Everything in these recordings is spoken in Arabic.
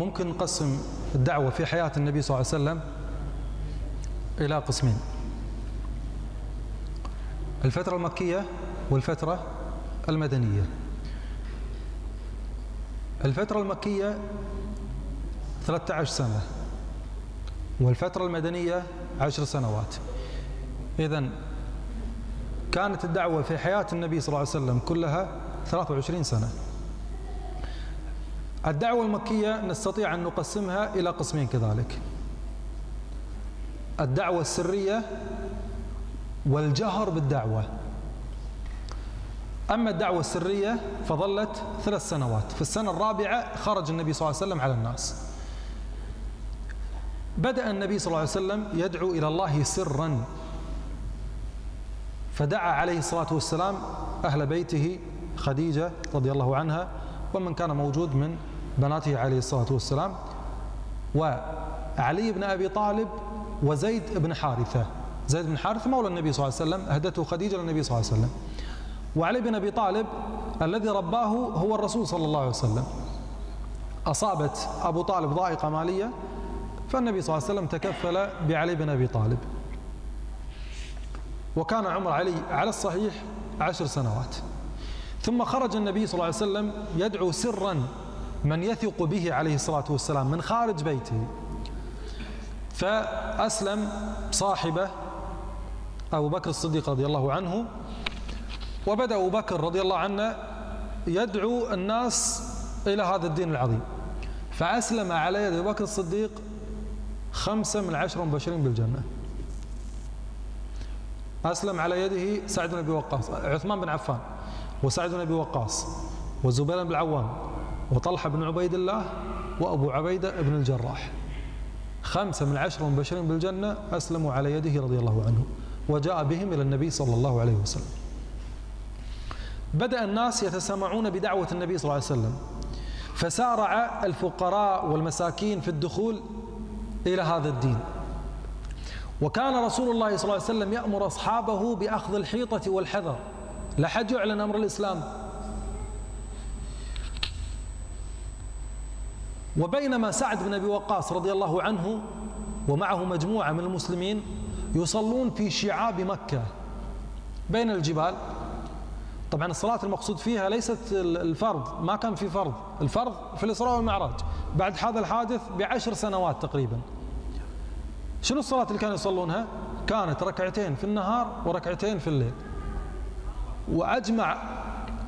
ممكن نقسم الدعوة في حياة النبي صلى الله عليه وسلم إلى قسمين. الفترة المكية والفترة المدنية. الفترة المكية 13 سنة والفترة المدنية 10 سنوات. إذا كانت الدعوة في حياة النبي صلى الله عليه وسلم كلها 23 سنة. الدعوة المكية نستطيع أن نقسمها إلى قسمين كذلك. الدعوة السرية والجهر بالدعوة. أما الدعوة السرية فظلت ثلاث سنوات. في السنة الرابعة خرج النبي صلى الله عليه وسلم على الناس. بدأ النبي صلى الله عليه وسلم يدعو إلى الله سرا. فدعا عليه الصلاة والسلام أهل بيته خديجة رضي الله عنها ومن كان موجود من بناته عليه الصلاة والسلام وعلي بن أبي طالب وزيد بن حارثة. زيد بن حارثة مولى النبي صلى الله عليه وسلم أهدته خديجة للنبي صلى الله عليه وسلم. وعلي بن أبي طالب الذي رباه هو الرسول صلى الله عليه وسلم. أصابت أبو طالب ضائقة مالية فالنبي صلى الله عليه وسلم تكفل بعلي بن أبي طالب. وكان عمر علي على الصحيح عشر سنوات. ثم خرج النبي صلى الله عليه وسلم يدعو سرا من يثق به عليه الصلاة والسلام من خارج بيته. فأسلم صاحبه أبو بكر الصديق رضي الله عنه وبدأ أبو بكر رضي الله عنه يدعو الناس إلى هذا الدين العظيم. فأسلم على يد أبو بكر الصديق خمسة من عشر مبشرين بالجنة. أسلم على يده سعد بن أبي وقاص عثمان بن عفان. وسعد بن أبي وقاص وزبير بن العوام وطلحة بن عبيد الله وأبو عبيدة بن الجراح. خمسة من عشر مبشرين بالجنة أسلموا على يده رضي الله عنه وجاء بهم إلى النبي صلى الله عليه وسلم. بدأ الناس يتسامعون بدعوة النبي صلى الله عليه وسلم. فسارع الفقراء والمساكين في الدخول إلى هذا الدين. وكان رسول الله صلى الله عليه وسلم يأمر أصحابه بأخذ الحيطة والحذر. لحد يعلن أمر الإسلام. وبينما سعد بن أبي وقاص رضي الله عنه ومعه مجموعة من المسلمين يصلون في شعاب مكة بين الجبال. طبعا الصلاة المقصود فيها ليست الفرض ما كان في فرض. الفرض في الإسراء والمعراج. بعد هذا الحادث بعشر سنوات تقريبا. شنو الصلاة اللي كانوا يصلونها؟ كانت ركعتين في النهار وركعتين في الليل. وأجمع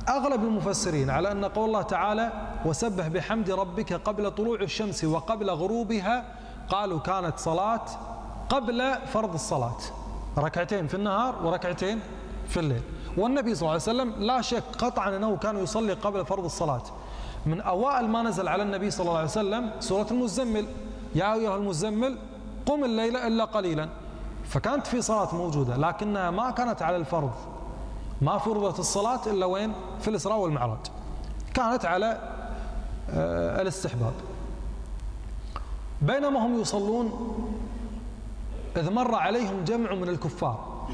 أغلب المفسرين على أن قول الله تعالى وسبح بحمد ربك قبل طلوع الشمس وقبل غروبها قالوا كانت صلاة قبل فرض الصلاة. ركعتين في النهار وركعتين في الليل. والنبي صلى الله عليه وسلم لا شك قطعا أنه كان يصلي قبل فرض الصلاة. من أوائل ما نزل على النبي صلى الله عليه وسلم سورة المزمل. يا أيها المزمل قم الليل إلا قليلا. فكانت في صلاة موجودة لكنها ما كانت على الفرض. ما فرضت الصلاة إلا وين؟ في الإسراء والمعراج. كانت على آه، الاستحباب. بينما هم يصلون إذ مر عليهم جمع من الكفار.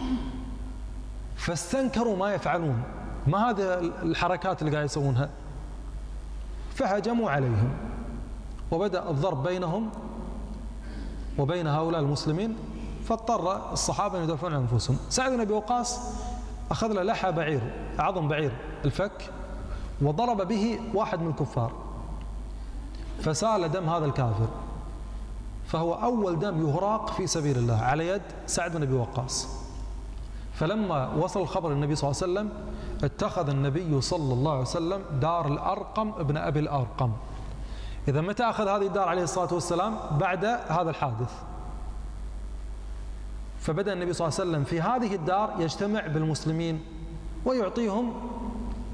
فاستنكروا ما يفعلون. ما هذه الحركات اللي قاعد يسوونها؟ فهجموا عليهم. وبدأ الضرب بينهم وبين هؤلاء المسلمين. فاضطر الصحابة أن يدافعون عن أنفسهم. سعد بن أبي وقاص أخذ لحى بعير عظم بعير الفك وضرب به واحد من الكفار فسال دم هذا الكافر. فهو أول دم يهراق في سبيل الله على يد سعد بن أبي وقاص. فلما وصل الخبر للنبي صلى الله عليه وسلم اتخذ النبي صلى الله عليه وسلم دار الأرقم ابن أبي الأرقم. إذا متى أخذ هذه الدار عليه الصلاة والسلام؟ بعد هذا الحادث. فبدأ النبي صلى الله عليه وسلم في هذه الدار يجتمع بالمسلمين ويعطيهم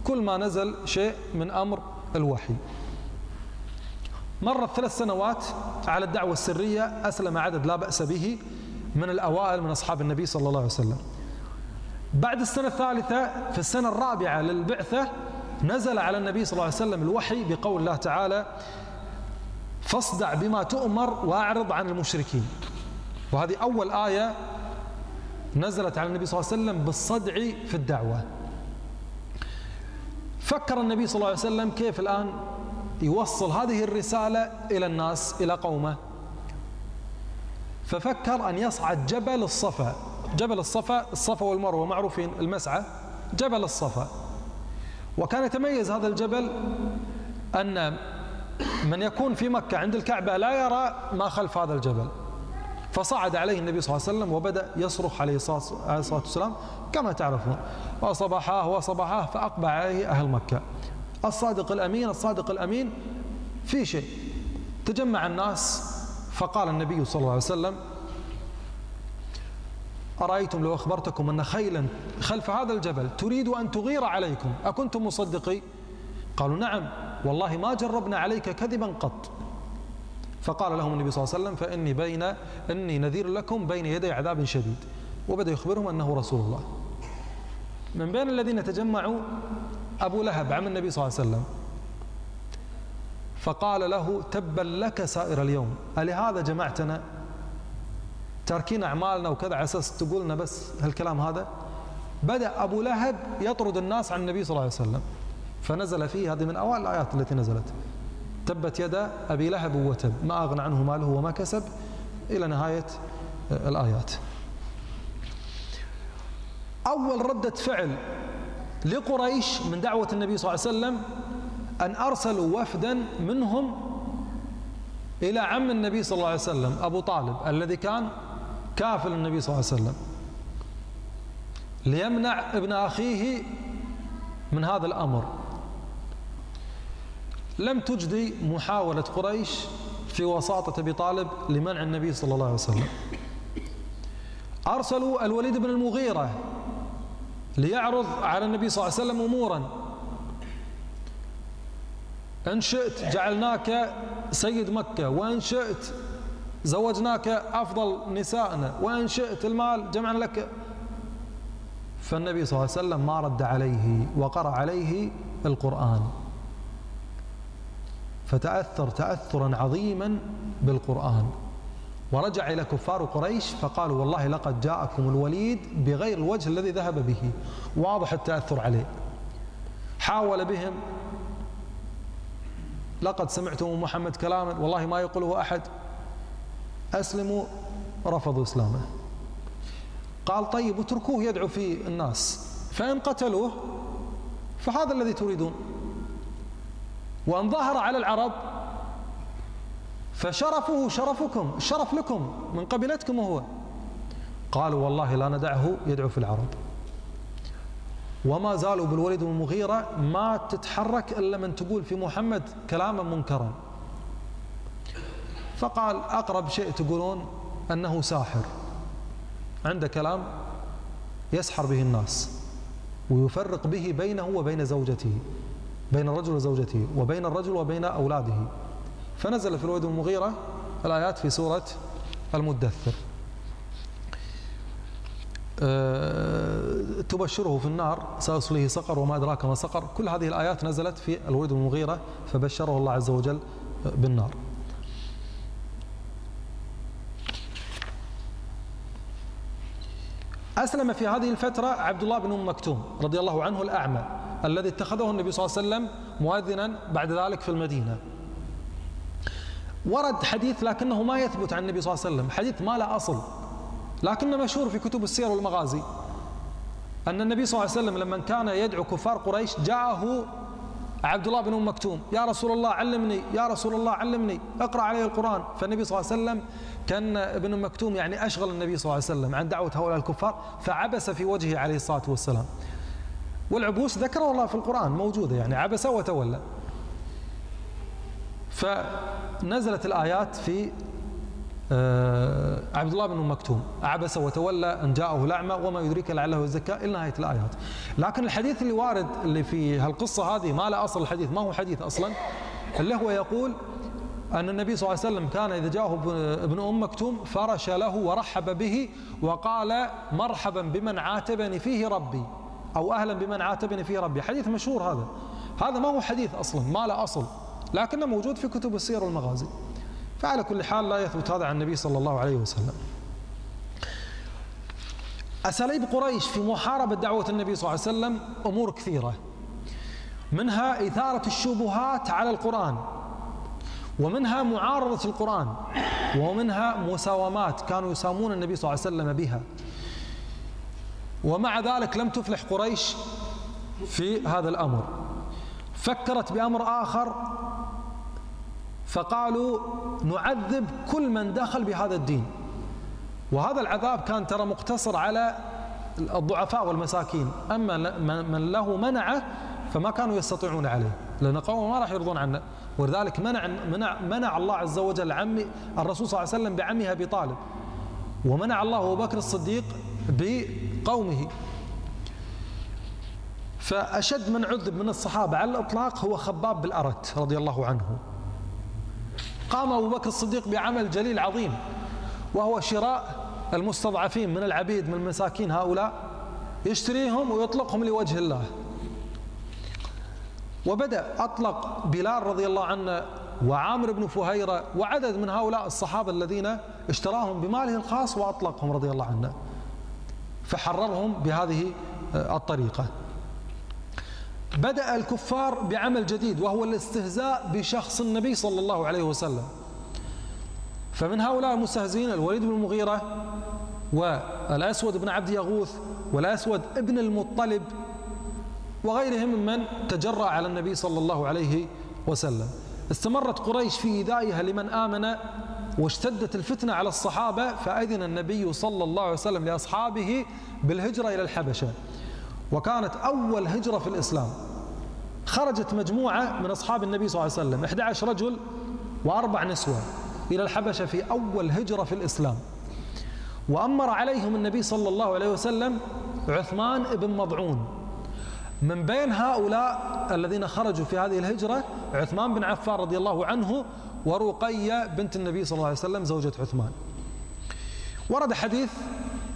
كل ما نزل شيء من أمر الوحي. مرت ثلاث سنوات على الدعوة السرية أسلم عدد لا بأس به من الأوائل من أصحاب النبي صلى الله عليه وسلم. بعد السنة الثالثة في السنة الرابعة للبعثة نزل على النبي صلى الله عليه وسلم الوحي بقول الله تعالى فاصدع بما تؤمر وأعرض عن المشركين. وهذه أول آية نزلت على النبي صلى الله عليه وسلم بالصدع في الدعوة. فكر النبي صلى الله عليه وسلم كيف الآن يوصل هذه الرسالة إلى الناس إلى قومه. ففكر أن يصعد جبل الصفا. جبل الصفا الصفا والمروة معروفين المسعى. جبل الصفا. وكان يتميز هذا الجبل أن من يكون في مكة عند الكعبة لا يرى ما خلف هذا الجبل. فصعد عليه النبي صلى الله عليه وسلم وبدأ يصرخ عليه الصلاة والسلام كما تعرفون. وصباحاه وصباحاه فأقبع عليه أهل مكة. الصادق الأمين الصادق الأمين في شيء. تجمع الناس فقال النبي صلى الله عليه وسلم أرأيتم لو أخبرتكم أن خيلا خلف هذا الجبل تريد أن تغير عليكم أكنتم مصدقي؟ قالوا نعم والله ما جربنا عليك كذبا قط. فقال لهم النبي صلى الله عليه وسلم فإني بين إني نذير لكم بين يدي عذاب شديد. وبدأ يخبرهم أنه رسول الله. من بين الذين تجمعوا أبو لهب عم النبي صلى الله عليه وسلم. فقال له تبا لك سائر اليوم ألهذا جمعتنا؟ تاركين أعمالنا وكذا على أساس تقول لنا بس هالكلام هذا. بدأ أبو لهب يطرد الناس عن النبي صلى الله عليه وسلم. فنزل فيه هذه من أوائل الآيات التي نزلت. تبت يدا أبي لهب وتب ما أغنى عنه ماله وما كسب إلى نهاية الآيات. أول ردة فعل لقريش من دعوة النبي صلى الله عليه وسلم أن أرسلوا وفدا منهم إلى عم النبي صلى الله عليه وسلم أبو طالب الذي كان كافل النبي صلى الله عليه وسلم. ليمنع ابن أخيه من هذا الأمر. لم تجدي محاولة قريش في وساطة أبي طالب لمنع النبي صلى الله عليه وسلم. أرسلوا الوليد بن المغيرة ليعرض على النبي صلى الله عليه وسلم أمورا. إن شئت جعلناك سيد مكة وإن شئت زوجناك أفضل نسائنا وإن شئت المال جمعنا لك. فالنبي صلى الله عليه وسلم ما رد عليه وقرأ عليه القرآن. فتأثر تأثرا عظيما بالقرآن. ورجع إلى كفار قريش فقالوا والله لقد جاءكم الوليد بغير الوجه الذي ذهب به. واضح التأثر عليه. حاول بهم. لقد سمعتم محمد كلاما. والله ما يقوله أحد. أسلموا. رفضوا إسلامه. قال طيب اتركوه يدعو في الناس. فإن قتلوه فهذا الذي تريدون. وأن ظهر على العرب فشرفه شرفكم الشرف لكم من قبيلتكم هو. قالوا والله لا ندعه يدعو في العرب. وما زالوا بالوليد بن المغيرة ما تتحرك إلا من تقول في محمد كلاما منكرا. فقال أقرب شيء تقولون أنه ساحر. عنده كلام يسحر به الناس ويفرق به بينه وبين زوجته. بين الرجل وزوجته وبين الرجل وبين أولاده. فنزل في الوليد بن المغيرة الآيات في سورة المدثر. أه تبشره في النار سأصليه سقر وما أدراك ما سقر. كل هذه الآيات نزلت في الوليد بن المغيرة فبشره الله عز وجل بالنار. أسلم في هذه الفترة عبد الله بن مكتوم رضي الله عنه الأعمى. الذي اتخذه النبي صلى الله عليه وسلم مؤذنا بعد ذلك في المدينة. ورد حديث لكنه ما يثبت عن النبي صلى الله عليه وسلم. حديث ما له أصل لكنه مشهور في كتب السير والمغازي. أن النبي صلى الله عليه وسلم لما كان يدعو كفار قريش جاءه عبد الله بن أم مكتوم. يا رسول الله علمني يا رسول الله علمني اقرأ علي القرآن. فالنبي صلى الله عليه وسلم كان ابن أم مكتوم يعني أشغل النبي صلى الله عليه وسلم عن دعوة هؤلاء الكفار فعبس في وجهه عليه الصلاة والسلام. والعبوس ذكره الله في القرآن موجودة يعني عبس وتولى. فنزلت الآيات في آه، عبد الله بن مكتوم. عبس وتولى أن جاءه الأعمى وما يدريك لعله يزكى إلى نهاية الآيات. لكن الحديث اللي وارد اللي في هالقصة هذه ما له أصل الحديث ما هو حديث أصلا. اللي هو يقول أن النبي صلى الله عليه وسلم كان إذا جاءه ابن أم مكتوم فرش له ورحب به وقال مرحبا بمن عاتبني فيه ربي. أو أهلا بمن عاتبني فيه ربي. حديث مشهور هذا. هذا ما هو حديث أصلا ما له أصل لكنه موجود في كتب السير والمغازي. فعلى كل حال لا يثبت هذا عن النبي صلى الله عليه وسلم. أساليب قريش في محاربة دعوة النبي صلى الله عليه وسلم؟ أمور كثيرة. منها إثارة الشبهات على القرآن ومنها معارضة القرآن ومنها مساومات كانوا يسامون النبي صلى الله عليه وسلم بها. ومع ذلك لم تفلح قريش في هذا الأمر. فكرت بأمر آخر فقالوا نعذب كل من دخل بهذا الدين. وهذا العذاب كان ترى مقتصر على الضعفاء والمساكين. أما من له منعة فما كانوا يستطيعون عليه لأن قوم ما راح يرضون عنه. ولذلك منع منع منع الله عز وجل عمي الرسول صلى الله عليه وسلم بعمه أبي طالب. ومنع الله أبو بكر الصديق بقومه. فأشد من عذب من الصحابة على الإطلاق هو خباب بالارت رضي الله عنه. قام أبو بكر الصديق بعمل جليل عظيم وهو شراء المستضعفين من العبيد من المساكين هؤلاء يشتريهم ويطلقهم لوجه الله. وبدأ أطلق بلال رضي الله عنه وعامر بن فهيرة وعدد من هؤلاء الصحابة الذين اشتراهم بماله الخاص وأطلقهم رضي الله عنه. فحررهم بهذه الطريقة. بدأ الكفار بعمل جديد وهو الاستهزاء بشخص النبي صلى الله عليه وسلم. فمن هؤلاء المستهزئين الوليد بن المغيرة والأسود بن عبد يغوث والأسود ابن المطلب وغيرهم ممن تجرأ على النبي صلى الله عليه وسلم. استمرت قريش في إيذائها لمن آمن واشتدت الفتنة على الصحابة فأذن النبي صلى الله عليه وسلم لأصحابه بالهجرة إلى الحبشة. وكانت أول هجرة في الإسلام. خرجت مجموعة من أصحاب النبي صلى الله عليه وسلم 11 رجل وأربع نسوة إلى الحبشة في أول هجرة في الإسلام. وأمر عليهم النبي صلى الله عليه وسلم عثمان بن مضعون. من بين هؤلاء الذين خرجوا في هذه الهجرة عثمان بن عفان رضي الله عنه ورقية بنت النبي صلى الله عليه وسلم زوجة عثمان. ورد حديث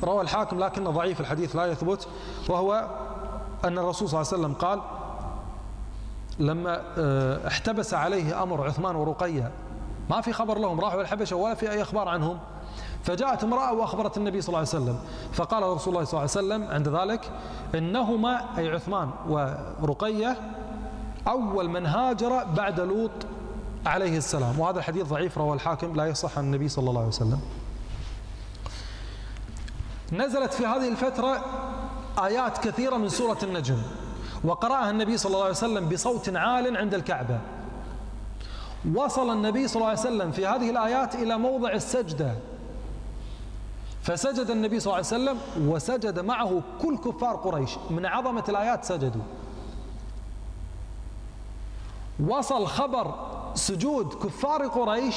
روى الحاكم لكنه ضعيف الحديث لا يثبت وهو أن الرسول صلى الله عليه وسلم قال لما آه، احتبس عليه أمر عثمان ورقية ما في خبر لهم راحوا الحبشة ولا في أي أخبار عنهم. فجاءت امرأة وأخبرت النبي صلى الله عليه وسلم فقال رسول الله صلى الله عليه وسلم عند ذلك إنهما أي عثمان ورقية أول من هاجر بعد لوط عليه السلام. وهذا الحديث ضعيف رواه الحاكم. لا يصح عن النبي صلى الله عليه وسلم. نزلت في هذه الفترة آيات كثيرة من سورة النجم. وقرأها النبي صلى الله عليه وسلم بصوت عال عند الكعبة. وصل النبي صلى الله عليه وسلم في هذه الآيات إلى موضع السجدة. فسجد النبي صلى الله عليه وسلم وسجد معه كل كفار قريش. من عظمة الآيات سجدوا. وصل خبر سجود كفار قريش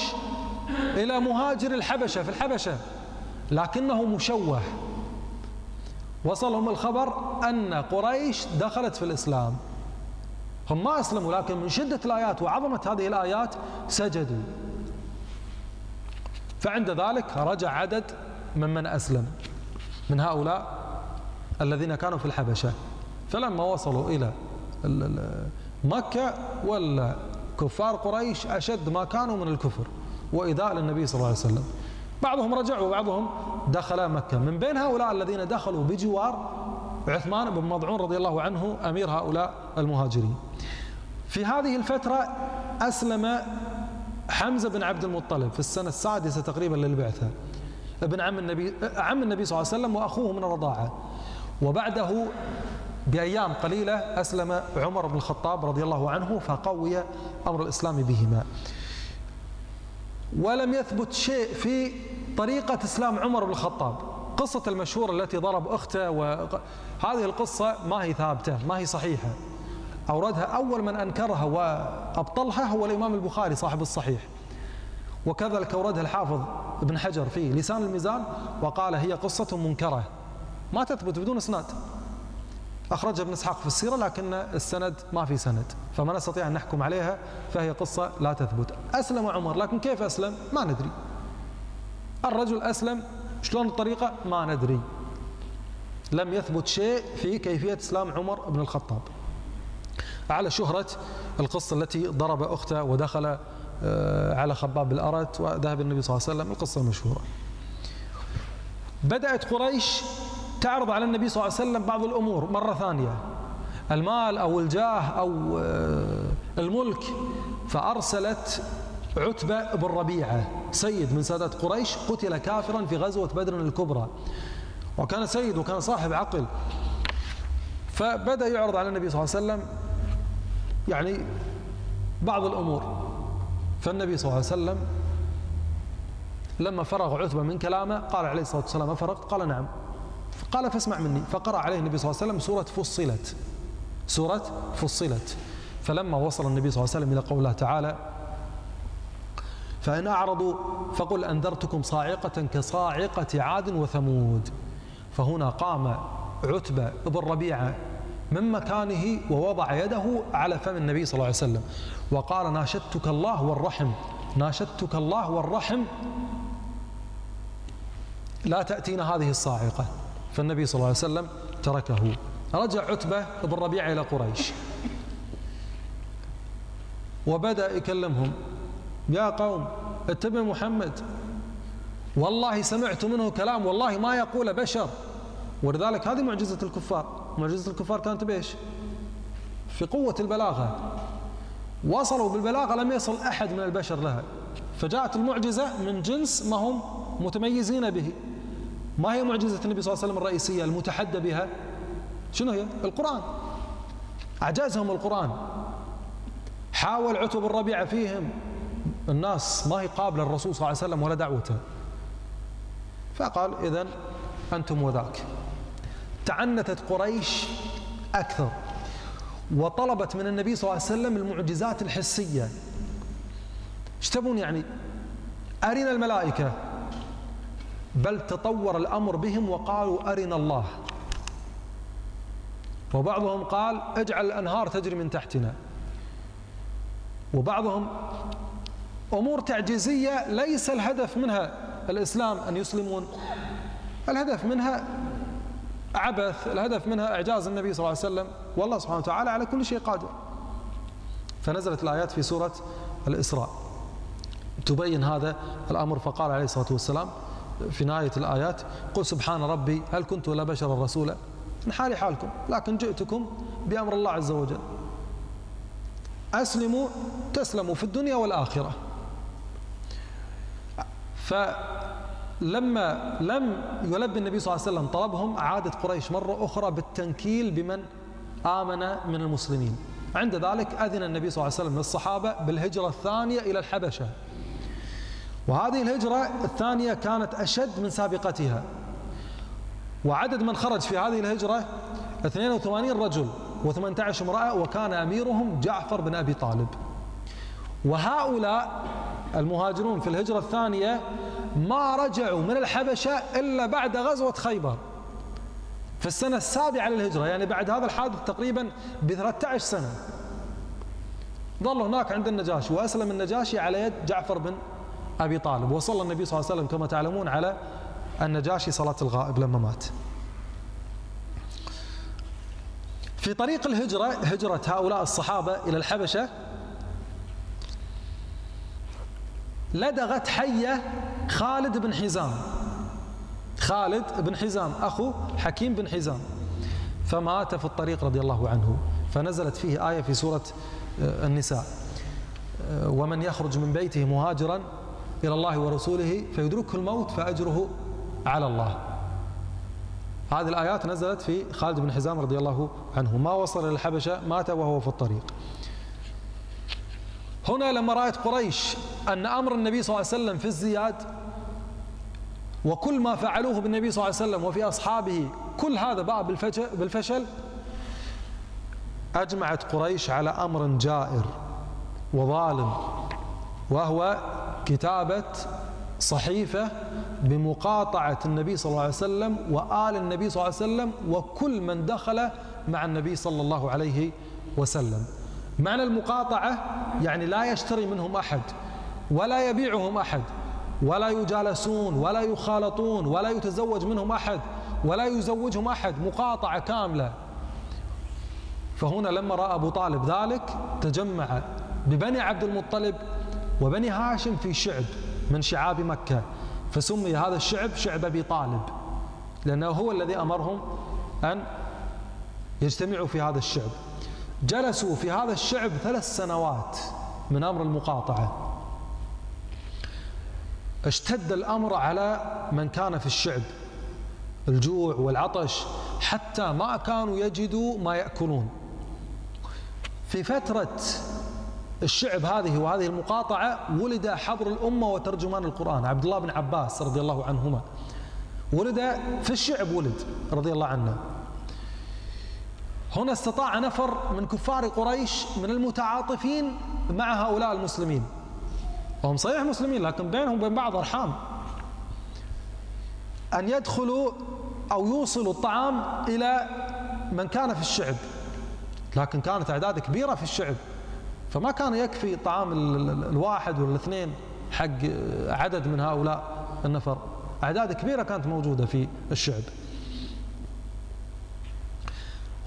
إلى مهاجر الحبشة في الحبشة لكنه مشوه. وصلهم الخبر أن قريش دخلت في الإسلام. هم ما أسلموا لكن من شدة الآيات وعظمة هذه الآيات سجدوا. فعند ذلك رجع عدد ممن أسلم من هؤلاء الذين كانوا في الحبشة. فلما وصلوا إلى مكة ولا كفار قريش أشد ما كانوا من الكفر وإيذاء للنبي صلى الله عليه وسلم. بعضهم رجع وبعضهم دخل مكة. من بين هؤلاء الذين دخلوا بجوار عثمان بن مضعون رضي الله عنه أمير هؤلاء المهاجرين. في هذه الفترة أسلم حمزة بن عبد المطلب في السنة السادسة تقريبا للبعثة. ابن عم النبي عم النبي صلى الله عليه وسلم وأخوه من الرضاعة. وبعده بأيام قليلة أسلم عمر بن الخطاب رضي الله عنه فقوي أمر الإسلام بهما. ولم يثبت شيء في طريقة إسلام عمر بن الخطاب. قصة المشهورة التي ضرب أخته وهذه القصة ما هي ثابتة ما هي صحيحة. أوردها أول من أنكرها وأبطلها هو الإمام البخاري صاحب الصحيح. وكذلك أوردها الحافظ ابن حجر في لسان الميزان وقال هي قصة منكرة. ما تثبت بدون إسناد. أخرجها ابن إسحاق في السيرة لكن السند ما في سند فما نستطيع أن نحكم عليها فهي قصة لا تثبت. أسلم عمر لكن كيف أسلم؟ ما ندري. الرجل أسلم شلون الطريقة؟ ما ندري. لم يثبت شيء في كيفية إسلام عمر بن الخطاب. على شهرة القصة التي ضرب أخته ودخل آه، على خباب الأرت وذهب النبي صلى الله عليه وسلم. القصة المشهورة بدأت قريش تعرض على النبي صلى الله عليه وسلم بعض الأمور مرة ثانية. المال أو الجاه أو آه، الملك. فأرسلت عتبة بن ربيعة سيد من سادات قريش قتل كافرا في غزوة بدر الكبرى. وكان سيد وكان صاحب عقل. فبدأ يعرض على النبي صلى الله عليه وسلم يعني بعض الأمور. فالنبي صلى الله عليه وسلم لما فرغ عتبة من كلامه قال عليه الصلاة والسلام أفرغت؟ قال نعم. قال فاسمع مني. فقرأ عليه النبي صلى الله عليه وسلم سورة فصلت. سورة فصلت. فلما وصل النبي صلى الله عليه وسلم إلى قول الله تعالى فإن أعرضوا فقل أنذرتكم صاعقة كصاعقة عاد وثمود. فهنا قام عتبة بن ربيعة من مكانه ووضع يده على فم النبي صلى الله عليه وسلم. وقال ناشدتك الله والرحم. ناشدتك الله والرحم. لا تأتينا هذه الصاعقة. فالنبي صلى الله عليه وسلم تركه. رجع عتبة بن ربيعة إلى قريش. وبدأ يكلمهم. يا قوم اتبعوا محمد. والله سمعت منه كلام والله ما يقول بشر. ولذلك هذه معجزة الكفار. معجزة الكفار كانت بإيش؟ في قوة البلاغة. وصلوا بالبلاغة لم يصل أحد من البشر لها. فجاءت المعجزة من جنس ما هم متميزين به. ما هي معجزة النبي صلى الله عليه وسلم الرئيسية المتحدى بها؟ شنو هي؟ القرآن. أعجزهم القرآن. حاول عتب الربيع فيهم. الناس ما هي قابلة الرسول صلى الله عليه وسلم ولا دعوته. فقال إذا أنتم وذاك. تعنتت قريش أكثر. وطلبت من النبي صلى الله عليه وسلم المعجزات الحسية. إيش تبون يعني؟ أرنا الملائكة. بل تطور الأمر بهم وقالوا أرنا الله. وبعضهم قال اجعل الأنهار تجري من تحتنا. وبعضهم أمور تعجيزية ليس الهدف منها الإسلام أن يسلمون. الهدف منها عبث الهدف منها إعجاز النبي صلى الله عليه وسلم. والله سبحانه وتعالى على كل شيء قادر. فنزلت الآيات في سورة الإسراء. تبين هذا الأمر فقال عليه الصلاة والسلام في نهاية الآيات قل سبحان ربي هل كنت ولا بشر رسولا من حالي حالكم لكن جئتكم بأمر الله عز وجل. أسلموا تسلموا في الدنيا والآخرة. فلما لم يلبي النبي صلى الله عليه وسلم طلبهم عادت قريش مرة أخرى بالتنكيل بمن آمن من المسلمين. عند ذلك أذن النبي صلى الله عليه وسلم للصحابة بالهجرة الثانية إلى الحبشة. وهذه الهجرة الثانية كانت أشد من سابقتها. وعدد من خرج في هذه الهجرة 82 رجل و18 امرأة وكان أميرهم جعفر بن أبي طالب. وهؤلاء المهاجرون في الهجرة الثانية ما رجعوا من الحبشة إلا بعد غزوة خيبر. في السنة السابعة للهجرة يعني بعد هذا الحادث تقريبا ب 13 سنة ظلوا هناك عند النجاشي وأسلم النجاشي على يد جعفر بن أبي طالب. وصلى النبي صلى الله عليه وسلم كما تعلمون على النجاشي صلاة الغائب لما مات. في طريق الهجرة هجرة هؤلاء الصحابة إلى الحبشة لدغت حية خالد بن حزام. خالد بن حزام أخو حكيم بن حزام. فمات في الطريق رضي الله عنه. فنزلت فيه آية في سورة آه، النساء. آه، ومن يخرج من بيته مهاجرا إلى الله ورسوله فيدركه الموت فأجره على الله. هذه الآيات نزلت في خالد بن حزام رضي الله عنه. ما وصل إلى الحبشة مات وهو في الطريق. هنا لما رأت قريش أن أمر النبي صلى الله عليه وسلم في الزياد وكل ما فعلوه بالنبي صلى الله عليه وسلم وفي أصحابه كل هذا باء بالفشل. أجمعت قريش على أمر جائر وظالم وهو كتابة صحيفة بمقاطعة النبي صلى الله عليه وسلم وآل النبي صلى الله عليه وسلم وكل من دخل مع النبي صلى الله عليه وسلم. معنى المقاطعة يعني لا يشتري منهم أحد ولا يبيعهم أحد ولا يجالسون ولا يخالطون ولا يتزوج منهم أحد ولا يزوجهم أحد مقاطعة كاملة. فهنا لما رأى أبو طالب ذلك تجمع ببني عبد المطلب وبني هاشم في شعب من شعاب مكة فسمي هذا الشعب شعب أبي طالب لأنه هو الذي أمرهم أن يجتمعوا في هذا الشعب. جلسوا في هذا الشعب ثلاث سنوات من أمر المقاطعة. اشتد الأمر على من كان في الشعب الجوع والعطش حتى ما كانوا يجدوا ما يأكلون. في فترة الشعب هذه وهذه المقاطعة ولد حبر الأمة وترجمان القرآن. عبد الله بن عباس رضي الله عنهما. ولد في الشعب ولد رضي الله عنه. هنا استطاع نفر من كفار قريش من المتعاطفين مع هؤلاء المسلمين. وهم صحيح مسلمين لكن بينهم وبين بعض أرحام. أن يدخلوا أو يوصلوا الطعام إلى من كان في الشعب. لكن كانت أعداد كبيرة في الشعب. فما كان يكفي طعام الواحد ولا الاثنين حق عدد من هؤلاء النفر. أعداد كبيرة كانت موجودة في الشعب.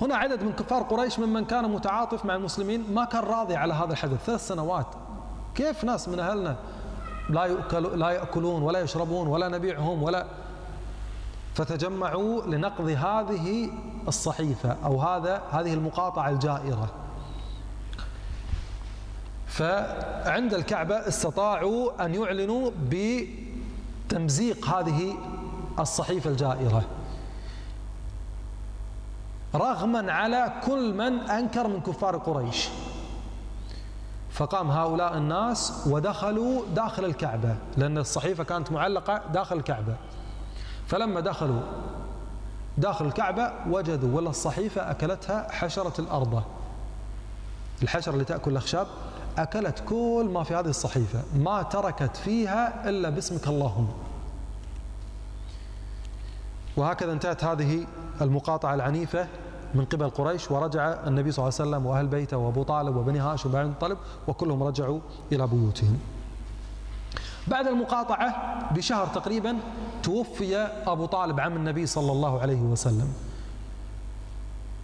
هنا عدد من كفار قريش ممن كان متعاطف مع المسلمين ما كان راضي على هذا الحدث. ثلاث سنوات. كيف ناس من أهلنا لا يأكل لا يأكلون ولا يشربون ولا نبيعهم ولا فتجمعوا لنقض هذه الصحيفة أو هذا هذه المقاطعة الجائرة. فعند الكعبة استطاعوا أن يعلنوا بتمزيق هذه الصحيفة الجائرة. رغما على كل من أنكر من كفار قريش. فقام هؤلاء الناس ودخلوا داخل الكعبة لأن الصحيفة كانت معلقة داخل الكعبة. فلما دخلوا داخل الكعبة وجدوا ولا الصحيفة أكلتها حشرة الأرض. الحشرة اللي تأكل الأخشاب أكلت كل ما في هذه الصحيفة ما تركت فيها إلا باسمك اللهم. وهكذا انتهت هذه المقاطعة العنيفة من قبل قريش ورجع النبي صلى الله عليه وسلم وأهل بيته وأبو طالب وبني هاشم وبني طالب وكلهم رجعوا إلى بيوتهم. بعد المقاطعة بشهر تقريبا توفي أبو طالب عم النبي صلى الله عليه وسلم.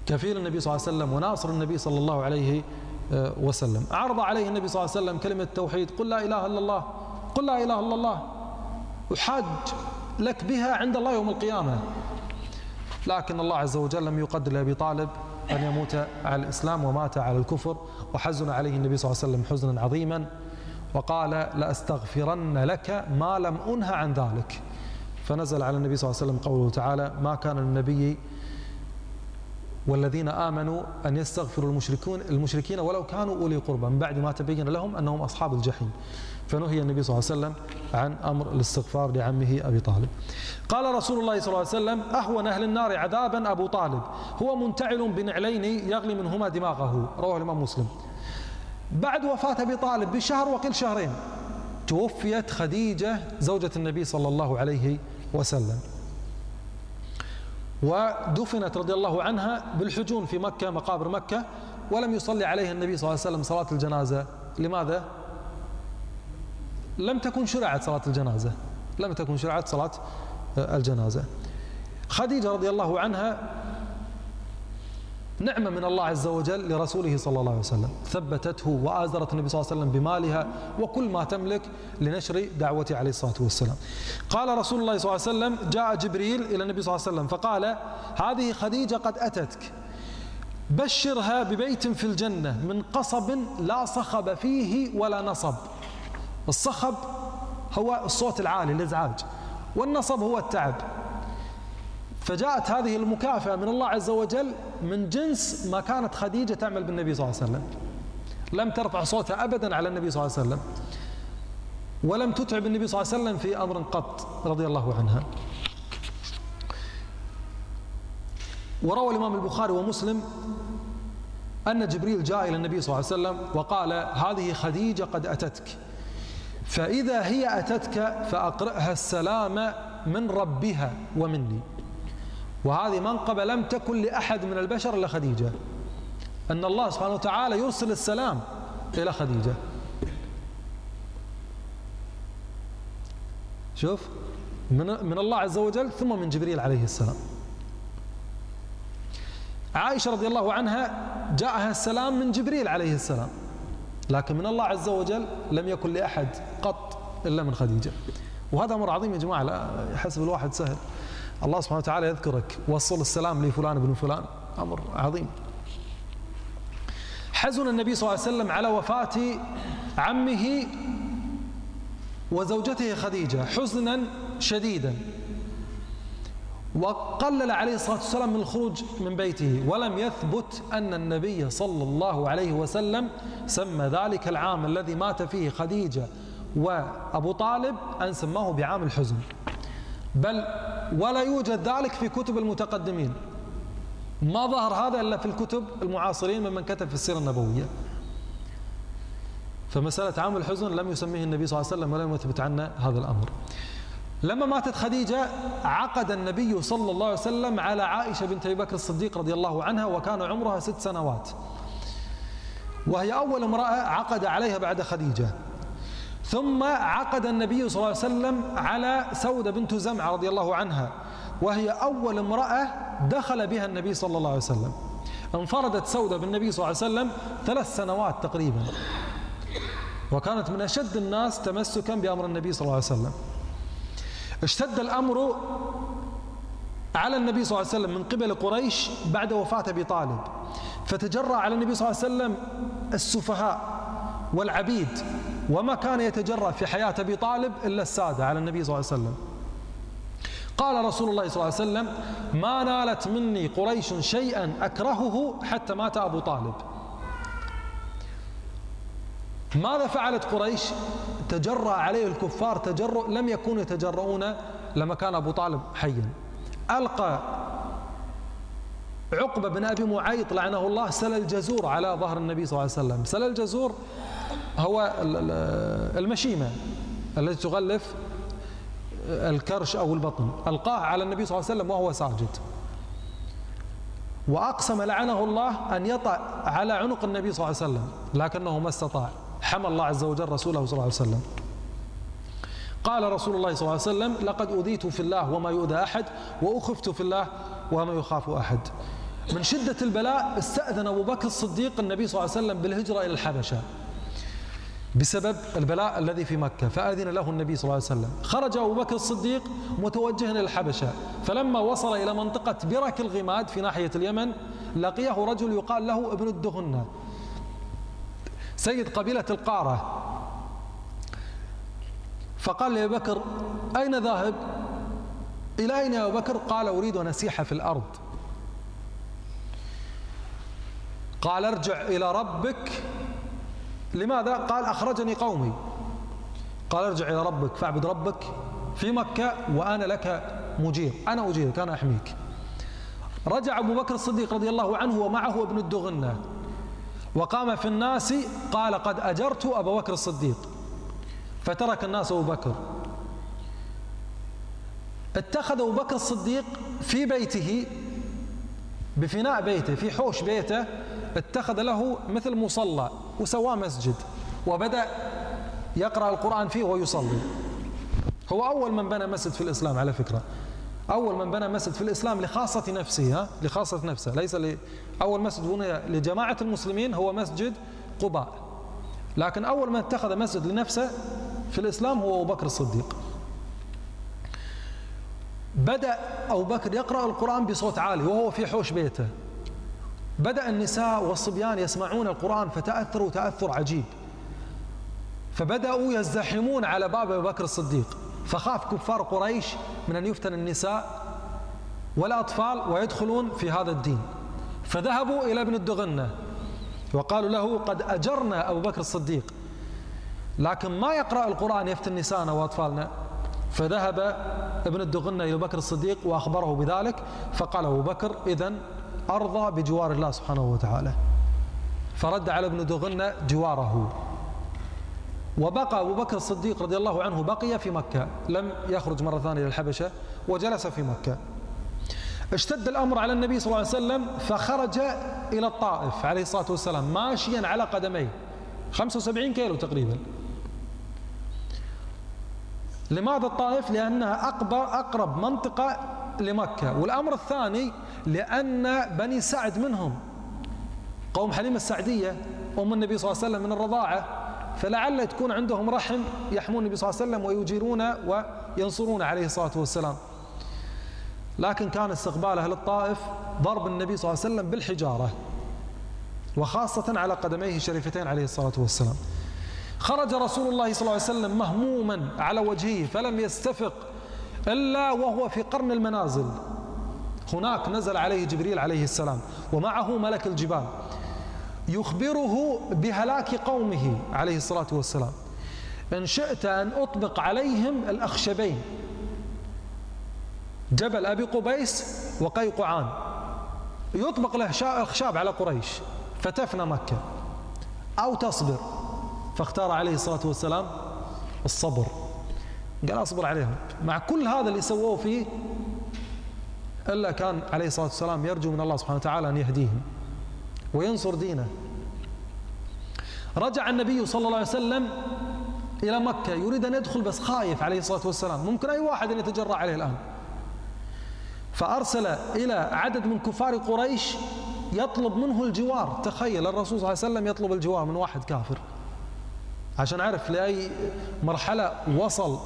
كفيل النبي صلى الله عليه وسلم وناصر النبي صلى الله عليه آه، وسلم. عرض عليه النبي صلى الله عليه وسلم كلمة التوحيد قل لا إله إلا الله قل لا إله إلا الله أحاج لك بها عند الله يوم القيامة. لكن الله عز وجل لم يقدر لأبي طالب أن يموت على الإسلام ومات على الكفر وحزن عليه النبي صلى الله عليه وسلم حزنا عظيما وقال لأستغفرن لك ما لم أنه عن ذلك. فنزل على النبي صلى الله عليه وسلم قوله تعالى ما كان النبي والذين آمنوا أن يستغفروا المشركون المشركين ولو كانوا أولي قربى. من بعد ما تبين لهم أنهم أصحاب الجحيم. فنهي النبي صلى الله عليه وسلم عن أمر الاستغفار لعمه أبي طالب. قال رسول الله صلى الله عليه وسلم أهون أهل النار عذابا أبو طالب. هو منتعل بنعلين يغلي منهما دماغه. رواه الإمام مسلم. بعد وفاة أبي طالب بشهر وقل شهرين توفيت خديجة زوجة النبي صلى الله عليه وسلم. ودفنت رضي الله عنها بالحجون في مكة مقابر مكة ولم يصلي عليها النبي صلى الله عليه وسلم صلاة الجنازة. لماذا؟ لم تكن شرعت صلاة الجنازة. لم تكن شرعت صلاة الجنازة. خديجة رضي الله عنها نعمة من الله عز وجل لرسوله صلى الله عليه وسلم. ثبتته وآزرت النبي صلى الله عليه وسلم بمالها وكل ما تملك لنشر دعوته عليه الصلاة والسلام. قال رسول الله صلى الله عليه وسلم جاء جبريل إلى النبي صلى الله عليه وسلم فقال هذه خديجة قد أتتك. بشرها ببيت في الجنة من قصب لا صخب فيه ولا نصب. الصخب هو الصوت العالي الإزعاج والنصب هو التعب. فجاءت هذه المكافأة من الله عز وجل من جنس ما كانت خديجة تعمل بالنبي صلى الله عليه وسلم. لم ترفع صوتها أبدا على النبي صلى الله عليه وسلم. ولم تتعب النبي صلى الله عليه وسلم في أمر قط رضي الله عنها. وروى الإمام البخاري ومسلم أن جبريل جاء إلى النبي صلى الله عليه وسلم وقال هذه خديجة قد أتتك. فإذا هي أتتك فأقرئها السلام من ربها ومني. وهذه منقبة لم تكن لأحد من البشر إلا خديجة. أن الله سبحانه وتعالى يرسل السلام إلى خديجة. شوف من, من الله عز وجل ثم من جبريل عليه السلام. عائشة رضي الله عنها جاءها السلام من جبريل عليه السلام. لكن من الله عز وجل لم يكن لأحد قط إلا من خديجة. وهذا أمر عظيم يا جماعة لا يحسب الواحد سهل. الله سبحانه وتعالى يذكرك وصل السلام لفلان بن فلان. أمر عظيم. حزن النبي صلى الله عليه وسلم على وفاة عمه وزوجته خديجة حزنا شديدا. وقلل عليه الصلاة والسلام من الخروج من بيته ولم يثبت أن النبي صلى الله عليه وسلم سمى ذلك العام الذي مات فيه خديجة وأبو طالب أن سماه بعام الحزن. بل ولا يوجد ذلك في كتب المتقدمين. ما ظهر هذا إلا في الكتب المعاصرين ممن كتب في السيرة النبوية. فمسألة عام الحزن لم يسميه النبي صلى الله عليه وسلم ولم يثبت عنا هذا الأمر. لما ماتت خديجة عقد النبي صلى الله عليه وسلم على عائشة بنت أبي بكر الصديق رضي الله عنها وكان عمرها ست سنوات. وهي أول امرأة عقد عليها بعد خديجة. ثم عقد النبي صلى الله عليه وسلم على سودة بنت زمعة رضي الله عنها وهي أول امرأة دخل بها النبي صلى الله عليه وسلم. انفردت سودة بالنبي صلى الله عليه وسلم ثلاث سنوات تقريبا. وكانت من أشد الناس تمسكا بأمر النبي صلى الله عليه وسلم. اشتد الأمر على النبي صلى الله عليه وسلم من قبل قريش بعد وفاة أبي طالب. فتجرى على النبي صلى الله عليه وسلم السفهاء والعبيد. وما كان يتجرأ في حياة أبي طالب إلا السادة على النبي صلى الله عليه وسلم. قال رسول الله صلى الله عليه وسلم ما نالت مني قريش شيئا أكرهه حتى مات أبو طالب. ماذا فعلت قريش؟ تجرأ عليه الكفار تجرؤ لم يكونوا يتجرؤون لما كان أبو طالب حيا. ألقى عقبة بن أبي معيط لعنه الله سل الجزور على ظهر النبي صلى الله عليه وسلم. سل الجزور هو المشيمة التي تغلف الكرش أو البطن ألقاه على النبي صلى الله عليه وسلم وهو ساجد. وأقسم لعنه الله أن يطع على عنق النبي صلى الله عليه وسلم لكنه ما استطاع. حمى الله عز وجل رسوله صلى الله عليه وسلم. قال رسول الله صلى الله عليه وسلم لقد أذيت في الله وما يؤذى أحد وأخفت في الله وما يخاف أحد. من شدة البلاء استأذن أبو بكر الصديق النبي صلى الله عليه وسلم بالهجرة إلى الحبشة. بسبب البلاء الذي في مكة فأذن له النبي صلى الله عليه وسلم. خرج أبو بكر الصديق متوجها إلى الحبشة. فلما وصل إلى منطقة برك الغماد في ناحية اليمن لقيه رجل يقال له ابن الدهنة سيد قبيلة القارة. فقال لأبي بكر أين ذاهب؟ إلى أين يا أبو بكر؟ قال أريد أن أسيح في الأرض. قال أرجع إلى ربك لماذا؟ قال أخرجني قومي. قال ارجع إلى ربك فاعبد ربك في مكة وأنا لك مجير. أنا أجيرك أنا أحميك. رجع أبو بكر الصديق رضي الله عنه ومعه ابن الدغنة. وقام في الناس قال قد أجرت أبا بكر الصديق. فترك الناس أبو بكر. اتخذ أبو بكر الصديق في بيته بفناء بيته في حوش بيته اتخذ له مثل مصلى وسواه مسجد وبدأ يقرأ القرآن فيه ويصلي. هو أول من بنى مسجد في الإسلام على فكرة. أول من بنى مسجد في الإسلام لخاصة نفسه ها؟ لخاصة نفسه. ليس ل... أول مسجد بني لجماعة المسلمين هو مسجد قباء. لكن أول من اتخذ مسجد لنفسه في الإسلام هو أبو بكر الصديق. بدأ أبو بكر يقرأ القرآن بصوت عالي وهو في حوش بيته. بدأ النساء والصبيان يسمعون القرآن فتأثروا تأثر عجيب. فبدأوا يزدحمون على باب أبي بكر الصديق. فخاف كفار قريش من أن يفتن النساء والأطفال ويدخلون في هذا الدين. فذهبوا إلى ابن الدغنة وقالوا له قد أجرنا أبو بكر الصديق لكن ما يقرأ القرآن يفتن نساءنا وأطفالنا. فذهب ابن الدغنة إلى بكر الصديق وأخبره بذلك فقال أبو بكر إذن أرضى بجوار الله سبحانه وتعالى. فرد على ابن دغنة جواره. وبقى أبو بكر الصديق رضي الله عنه بقي في مكة لم يخرج مرة ثانية إلى الحبشة وجلس في مكة. اشتد الأمر على النبي صلى الله عليه وسلم فخرج إلى الطائف عليه الصلاة والسلام ماشيا على قدميه. 75 كيلو تقريبا. لماذا الطائف؟ لأنها أقرب, منطقة لمكة. والأمر الثاني لأن بني سعد منهم. قوم حليمة السعدية أم النبي صلى الله عليه وسلم من الرضاعة فلعل تكون عندهم رحم يحمون النبي صلى الله عليه وسلم ويجيرون وينصرون عليه الصلاة والسلام. لكن كان استقباله للطائف ضرب النبي صلى الله عليه وسلم بالحجارة وخاصة على قدميه الشريفتين عليه الصلاة والسلام. خرج رسول الله صلى الله عليه وسلم مهموما على وجهه فلم يستفق إلا وهو في قرن المنازل. هناك نزل عليه جبريل عليه السلام ومعه ملك الجبال. يخبره بهلاك قومه عليه الصلاة والسلام. إن شئت أن أطبق عليهم الأخشبين. جبل أبي قبيس وقيقعان. يطبق له الخشاب على قريش. فتفنى مكة. أو تصبر. فاختار عليه الصلاة والسلام الصبر. قال أصبر عليهم. مع كل هذا اللي سووه فيه إلا كان عليه الصلاة والسلام يرجو من الله سبحانه وتعالى أن يهديهم وينصر دينه. رجع النبي صلى الله عليه وسلم إلى مكة يريد أن يدخل بس خايف عليه الصلاة والسلام. ممكن أي واحد أن يتجرأ عليه الآن. فأرسل إلى عدد من كفار قريش يطلب منه الجوار. تخيل الرسول صلى الله عليه وسلم يطلب الجوار من واحد كافر. عشان أعرف لأي مرحلة وصل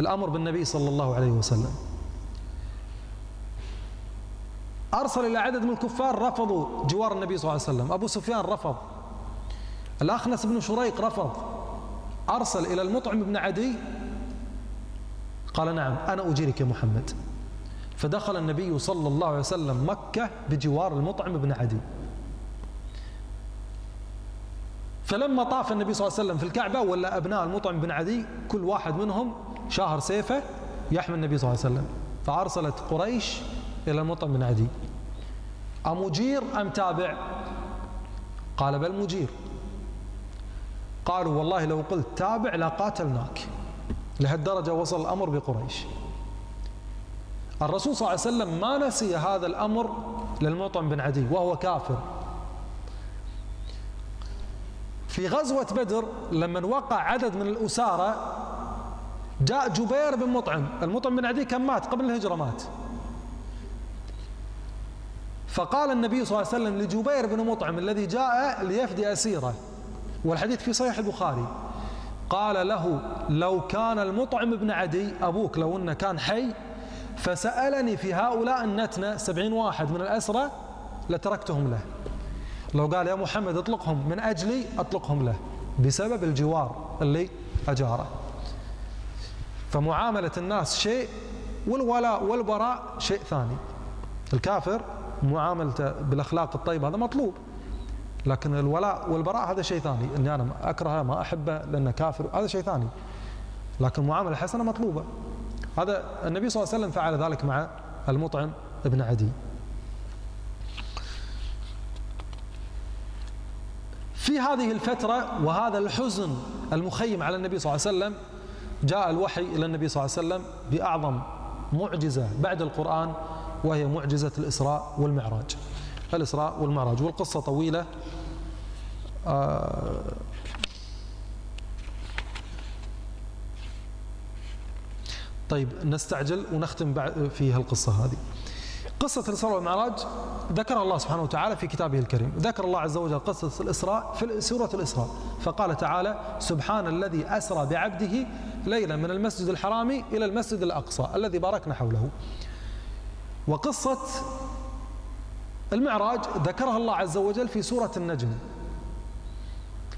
الأمر بالنبي صلى الله عليه وسلم. أرسل إلى عدد من الكفار رفضوا جوار النبي صلى الله عليه وسلم. أبو سفيان رفض. الأخنس بن شريق رفض. أرسل إلى المطعم بن عدي. قال نعم أنا أجيرك يا محمد. فدخل النبي صلى الله عليه وسلم مكة بجوار المطعم بن عدي. فلما طاف النبي صلى الله عليه وسلم في الكعبة ولا أبناء المطعم بن عدي كل واحد منهم شاهر سيفه يحمي النبي صلى الله عليه وسلم. فأرسلت قريش إلى المطعم بن عدي. أمجير أم تابع؟ قال بل مجير. قالوا والله لو قلت تابع لقاتلناك لهالدرجة وصل الأمر بقريش. الرسول صلى الله عليه وسلم ما نسي هذا الأمر للمطعم بن عدي وهو كافر. في غزوة بدر لما وقع عدد من الأسارة جاء جبير بن مطعم المطعم بن عدي كان مات قبل الهجرة مات. فقال النبي صلى الله عليه وسلم لجبير بن مطعم الذي جاء ليفدي أسيره والحديث في صحيح البخاري قال له لو كان المطعم بن عدي أبوك لو أنه كان حي فسألني في هؤلاء النتنة سبعين واحد من الأسرة لتركتهم له. لو قال يا محمد اطلقهم من أجلي أطلقهم له بسبب الجوار اللي أجاره. فمعاملة الناس شيء والولاء والبراء شيء ثاني. الكافر معاملته بالأخلاق الطيبة هذا مطلوب. لكن الولاء والبراء هذا شيء ثاني. إني أنا اكرهه ما أحبه لأنه كافر هذا شيء ثاني. لكن المعامله الحسنه مطلوبة. هذا النبي صلى الله عليه وسلم فعل ذلك مع المطعم ابن عدي. في هذه الفترة وهذا الحزن المخيم على النبي صلى الله عليه وسلم جاء الوحي إلى النبي صلى الله عليه وسلم بأعظم معجزة بعد القرآن وهي معجزة الإسراء والمعراج. الإسراء والمعراج. والقصة طويلة. آه طيب نستعجل ونختم في هالقصة هذه. قصة الإسراء والمعراج ذكر الله سبحانه وتعالى في كتابه الكريم. ذكر الله عز وجل قصة الإسراء في سورة الإسراء. فقال تعالى سبحان الذي أسرى بعبده ليلا من المسجد الحرام إلى المسجد الأقصى الذي باركنا حوله. وقصة المعراج ذكرها الله عز وجل في سورة النجم.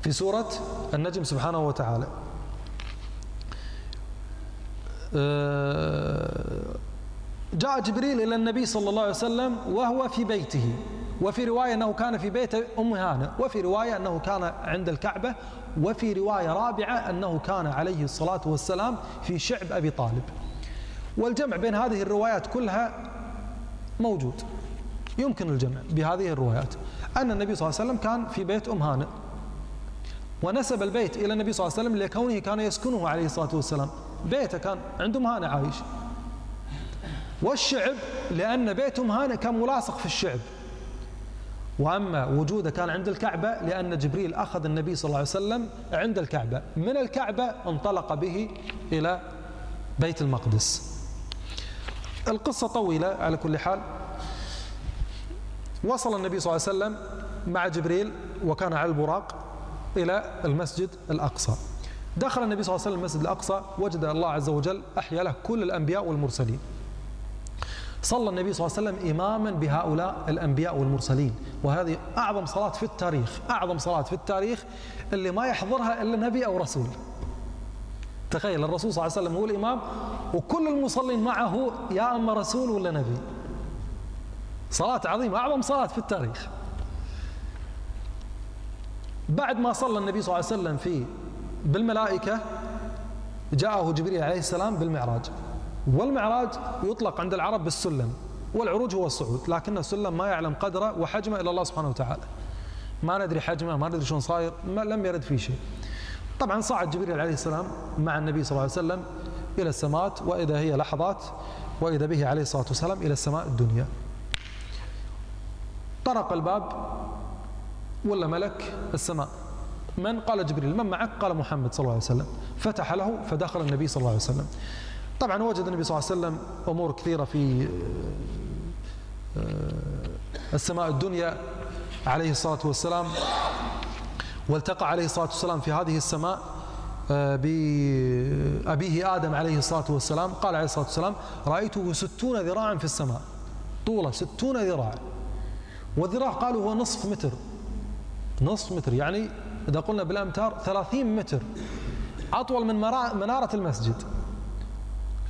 في سورة النجم سبحانه وتعالى. آه، جاء جبريل إلى النبي صلى الله عليه وسلم وهو في بيته. وفي رواية أنه كان في بيت أم هانة وفي رواية أنه كان عند الكعبة. وفي رواية رابعة أنه كان عليه الصلاة والسلام في شعب أبي طالب. والجمع بين هذه الروايات كلها موجود. يمكن الجمع بهذه الروايات. أن النبي صلى الله عليه وسلم كان في بيت أم هانئ. ونسب البيت إلى النبي صلى الله عليه وسلم لكونه كان يسكنه عليه الصلاة والسلام. بيته كان عند أم هانئ عايش. والشعب لأن بيت أم هانئ كان ملاصق في الشعب. وأما وجوده كان عند الكعبة لأن جبريل أخذ النبي صلى الله عليه وسلم عند الكعبة. من الكعبة انطلق به إلى بيت المقدس. القصة طويلة على كل حال. وصل النبي صلى الله عليه وسلم مع جبريل وكان على البراق إلى المسجد الأقصى. دخل النبي صلى الله عليه وسلم المسجد الأقصى وجد الله عز وجل أحيا له كل الأنبياء والمرسلين. صلى النبي صلى الله عليه وسلم إماما بهؤلاء الأنبياء والمرسلين. وهذه أعظم صلاة في التاريخ أعظم صلاة في التاريخ اللي ما يحضرها إلا نبي أو رسول. تخيل الرسول صلى الله عليه وسلم هو الإمام وكل المصلين معه يا أما رسول ولا نبي. صلاة عظيمة أعظم صلاة في التاريخ. بعد ما صلى النبي صلى الله عليه وسلم في بالملائكة جاءه جبريل عليه السلام بالمعراج. والمعراج يطلق عند العرب بالسلم والعروج هو الصعود لكن السلم ما يعلم قدره وحجمه إلا الله سبحانه وتعالى. ما ندري حجمه ما ندري شلون صاير ما لم يرد فيه شيء. طبعا صعد جبريل عليه السلام مع النبي صلى الله عليه وسلم إلى السماوات وإذا هي لحظات وإذا به عليه الصلاة والسلام إلى السماء الدنيا. طرق الباب ولا ملك السماء. من قال جبريل؟ من معك؟ قال محمد صلى الله عليه وسلم. فتح له فدخل النبي صلى الله عليه وسلم. طبعا وجد النبي صلى الله عليه وسلم أمور كثيرة في آه، السماء الدنيا عليه الصلاة والسلام والتقى عليه الصلاة والسلام في هذه السماء آه، بأبيه آدم عليه الصلاة والسلام. قال عليه الصلاة والسلام رأيته ستون ذراعا في السماء. طوله ستون ذراع. والذراع قالوا هو نصف متر. نصف متر يعني إذا قلنا بالأمتار ثلاثين متر. أطول من منارة المسجد.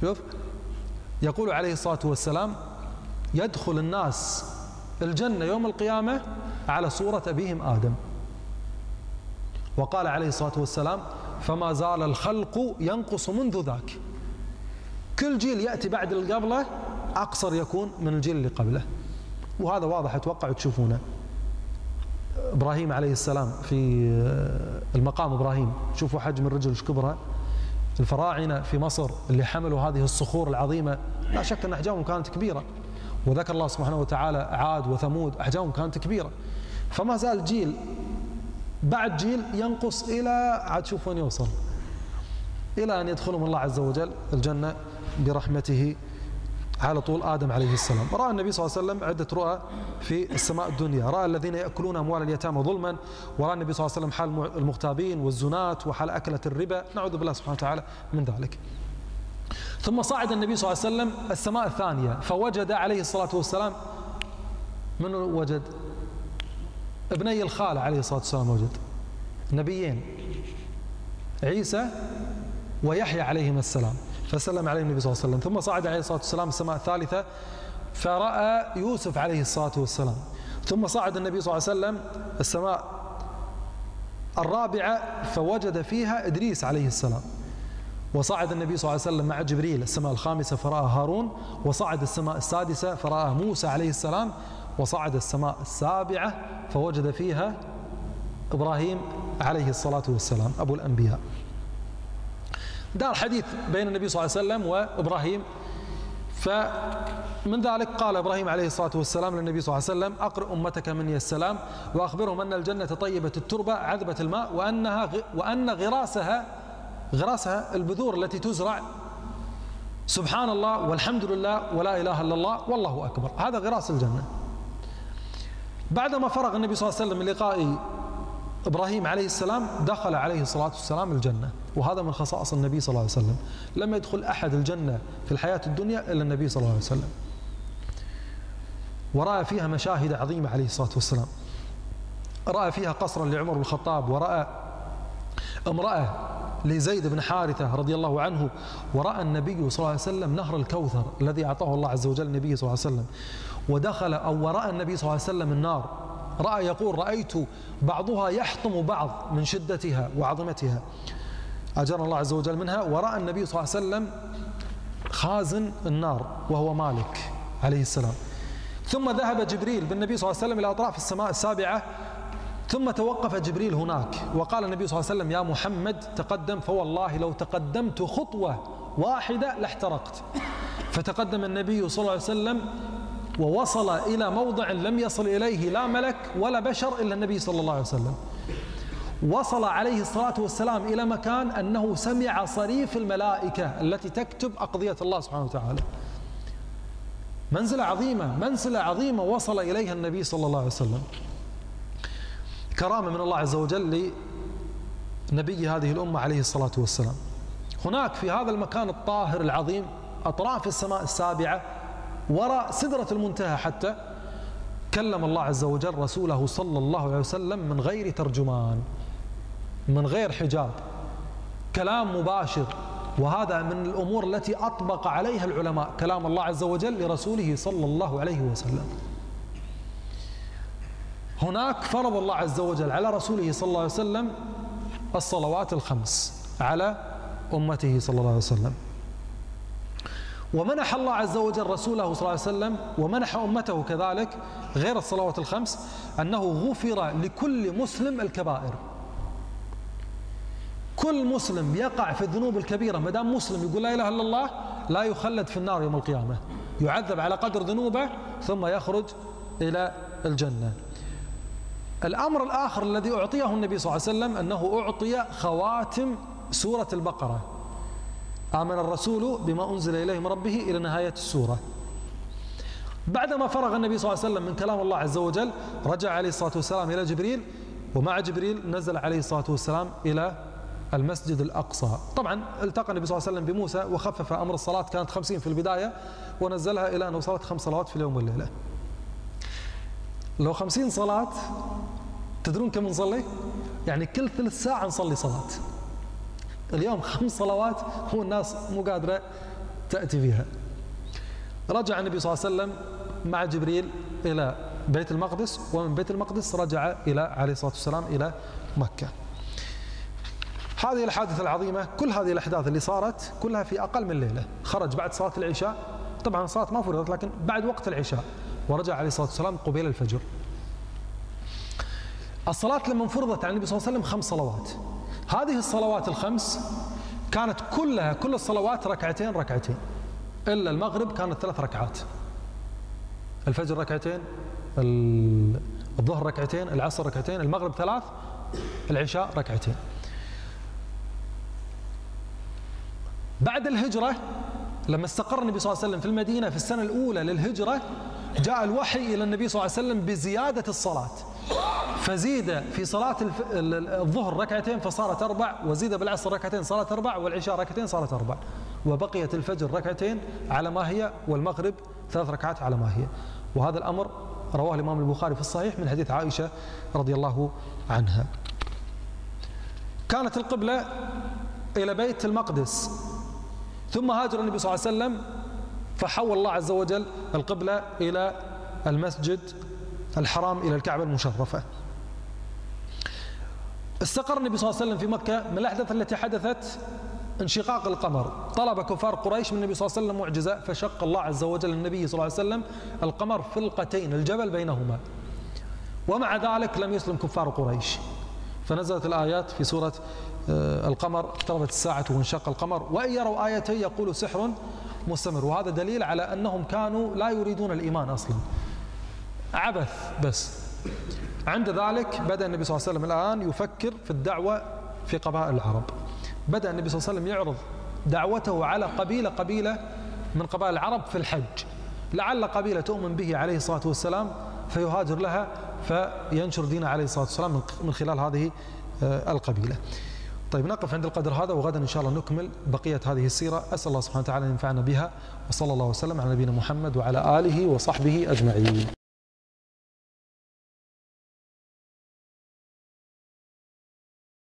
شوف يقول عليه الصلاة والسلام يدخل الناس الجنة يوم القيامة على صورة أبيهم آدم. وقال عليه الصلاة والسلام فما زال الخلق ينقص منذ ذاك. كل جيل يأتي بعد اللي قبله أقصر يكون من الجيل اللي قبله. وهذا واضح أتوقع تشوفونه. إبراهيم عليه السلام في المقام إبراهيم. شوفوا حجم الرجل إيش كبرها الفراعنة في مصر اللي حملوا هذه الصخور العظيمة لا شك أن أحجامهم كانت كبيرة. وذكر الله سبحانه وتعالى عاد وثمود أحجامهم كانت كبيرة. فما زال جيل بعد جيل ينقص إلى عاد شوف وين يوصل. إلى أن يدخلهم الله عز وجل الجنة برحمته على طول آدم عليه السلام. رأى النبي صلى الله عليه وسلم عدة رؤى في السماء الدنيا. رأى الذين يأكلون أموال اليتامى ظلما. ورأى النبي صلى الله عليه وسلم حال المغتابين والزنات وحال أكلة الربا. نعوذ بالله سبحانه وتعالى من ذلك. ثم صعد النبي صلى الله عليه وسلم السماء الثانية فوجد عليه الصلاة والسلام من وجد؟ ابني الخالة عليه الصلاة والسلام وجد. نبيين عيسى ويحيى عليهما السلام. فسلم عليه النبي صلى الله عليه وسلم. ثم صعد عليه الصلاة والسلام السماء الثالثة فرأى يوسف عليه الصلاة والسلام. ثم صعد النبي صلى الله عليه وسلم السماء الرابعة فوجد فيها إدريس عليه السلام. وصعد النبي صلى الله عليه وسلم مع جبريل السماء الخامسة فرأى هارون. وصعد السماء السادسة فرأى موسى عليه السلام. وصعد السماء السابعة فوجد فيها إبراهيم عليه الصلاة والسلام أبو الأنبياء. دار حديث بين النبي صلى الله عليه وسلم وإبراهيم. فمن ذلك قال إبراهيم عليه الصلاة والسلام للنبي صلى الله عليه وسلم أقرئ أمتك مني السلام وأخبرهم أن الجنة طيبة التربة عذبة الماء وأنها وأن غراسها غراسها البذور التي تزرع. سبحان الله والحمد لله ولا إله إلا الله والله أكبر. هذا غراس الجنة. بعدما فرغ النبي صلى الله عليه وسلم من لقاء إبراهيم عليه السلام دخل عليه الصلاة والسلام الجنة. وهذا من خصائص النبي صلى الله عليه وسلم. لم يدخل أحد الجنة في الحياة الدنيا إلا النبي صلى الله عليه وسلم. ورأى فيها مشاهد عظيمة عليه الصلاة والسلام. رأى فيها قصرا لعمر بن الخطاب ورأى امرأة لزيد بن حارثة رضي الله عنه ورأى النبي صلى الله عليه وسلم نهر الكوثر الذي أعطاه الله عز وجل النبي صلى الله عليه وسلم. ودخل أو ورأى النبي صلى الله عليه وسلم النار. رأى يقول رأيت بعضها يحطم بعض من شدتها وعظمتها. أجرنا الله عز وجل منها ورأى النبي صلى الله عليه وسلم خازن النار وهو مالك عليه السلام. ثم ذهب جبريل بالنبي صلى الله عليه وسلم إلى أطراف السماء السابعة. ثم توقف جبريل هناك وقال النبي صلى الله عليه وسلم يا محمد تقدم فوالله لو تقدمت خطوة واحدة لاحترقت. فتقدم النبي صلى الله عليه وسلم ووصل إلى موضع لم يصل إليه لا ملك ولا بشر إلا النبي صلى الله عليه وسلم. وصل عليه الصلاة والسلام إلى مكان أنه سمع صريف الملائكة التي تكتب أقضية الله سبحانه وتعالى. منزلة عظيمة منزلة عظيمة وصل إليها النبي صلى الله عليه وسلم. كرامة من الله عز وجل لنبي هذه الأمة عليه الصلاة والسلام. هناك في هذا المكان الطاهر العظيم أطراف السماء السابعة وراء سدرة المنتهى حتى كلم الله عز وجل رسوله صلى الله عليه وسلم من غير ترجمان من غير حجاب. كلام مباشر. وهذا من الأمور التي أطبق عليها العلماء. كلام الله عز وجل لرسوله صلى الله عليه وسلم. هناك فرض الله عز وجل على رسوله صلى الله عليه وسلم الصلوات الخمس على أمته صلى الله عليه وسلم. ومنح الله عز وجل رسوله صلى الله عليه وسلم ومنح أمته كذلك غير الصلوات الخمس أنه غفر لكل مسلم الكبائر. كل مسلم يقع في الذنوب الكبيرة ما دام مسلم يقول لا إله إلا الله لا يخلد في النار يوم القيامة. يعذب على قدر ذنوبه ثم يخرج إلى الجنة. الأمر الآخر الذي أعطيه النبي صلى الله عليه وسلم أنه أعطي خواتم سورة البقرة. آمن الرسول بما أنزل إليه من ربه إلى نهاية السورة. بعدما فرغ النبي صلى الله عليه وسلم من كلام الله عز وجل رجع عليه الصلاة والسلام إلى جبريل ومع جبريل نزل عليه الصلاة والسلام إلى المسجد الأقصى. طبعا التقى النبي صلى الله عليه وسلم بموسى وخفف أمر الصلاة كانت خمسين في البداية ونزلها إلى أن وصلت خمس صلوات في اليوم والليلة. لو خمسين صلاة تدرون كم نصلي؟ يعني كل ثلث ساعة نصلي صلاة. اليوم خمس صلوات هو الناس مو قادرة تأتي فيها. رجع النبي صلى الله عليه وسلم مع جبريل إلى بيت المقدس ومن بيت المقدس رجع إلى عليه الصلاة والسلام إلى مكة. هذه الحادثة العظيمة كل هذه الأحداث اللي صارت كلها في أقل من ليلة. خرج بعد صلاة العشاء. طبعا الصلاة ما فرضت لكن بعد وقت العشاء ورجع عليه الصلاة والسلام قبيل الفجر. الصلاة لما فرضت على النبي صلى الله عليه وسلم خمس صلوات. هذه الصلوات الخمس كانت كلها كل الصلوات ركعتين ركعتين. إلا المغرب كانت ثلاث ركعات. الفجر ركعتين الظهر ركعتين العصر ركعتين المغرب ثلاث العشاء ركعتين. بعد الهجرة لما استقر النبي صلى الله عليه وسلم في المدينة في السنة الأولى للهجرة جاء الوحي إلى النبي صلى الله عليه وسلم بزيادة الصلاة. فزيد في صلاة الظهر ركعتين فصارت أربع وزيد بالعصر ركعتين صارت أربع والعشاء ركعتين صارت أربع. وبقيت الفجر ركعتين على ما هي والمغرب ثلاث ركعات على ما هي. وهذا الأمر رواه الإمام البخاري في الصحيح من حديث عائشة رضي الله عنها. كانت القبلة إلى بيت المقدس ثم هاجر النبي صلى الله عليه وسلم فحول الله عز وجل القبلة إلى المسجد الحرام إلى الكعبة المشرفة. استقر النبي صلى الله عليه وسلم في مكة من الأحداث التي حدثت انشقاق القمر. طلب كفار قريش من النبي صلى الله عليه وسلم معجزة فشق الله عز وجل النبي صلى الله عليه وسلم القمر فلقتين الجبل بينهما. ومع ذلك لم يسلم كفار قريش. فنزلت الآيات في سورة آه، القمر اقتربت الساعة وانشق القمر. وإن يروا آيتين يقول سحر مستمر. وهذا دليل على أنهم كانوا لا يريدون الإيمان أصلا. عبث بس. عند ذلك بدأ النبي صلى الله عليه وسلم الآن يفكر في الدعوة في قبائل العرب. بدأ النبي صلى الله عليه وسلم يعرض دعوته على قبيلة قبيلة من قبائل العرب في الحج. لعل قبيلة تؤمن به عليه الصلاة والسلام فيهاجر لها فينشر دينه عليه الصلاة والسلام من خلال هذه آه، القبيلة. طيب نقف عند القدر هذا وغدا إن شاء الله نكمل بقية هذه السيرة. أسأل الله سبحانه وتعالى أن ينفعنا بها وصلى الله وسلم على نبينا محمد وعلى آله وصحبه أجمعين.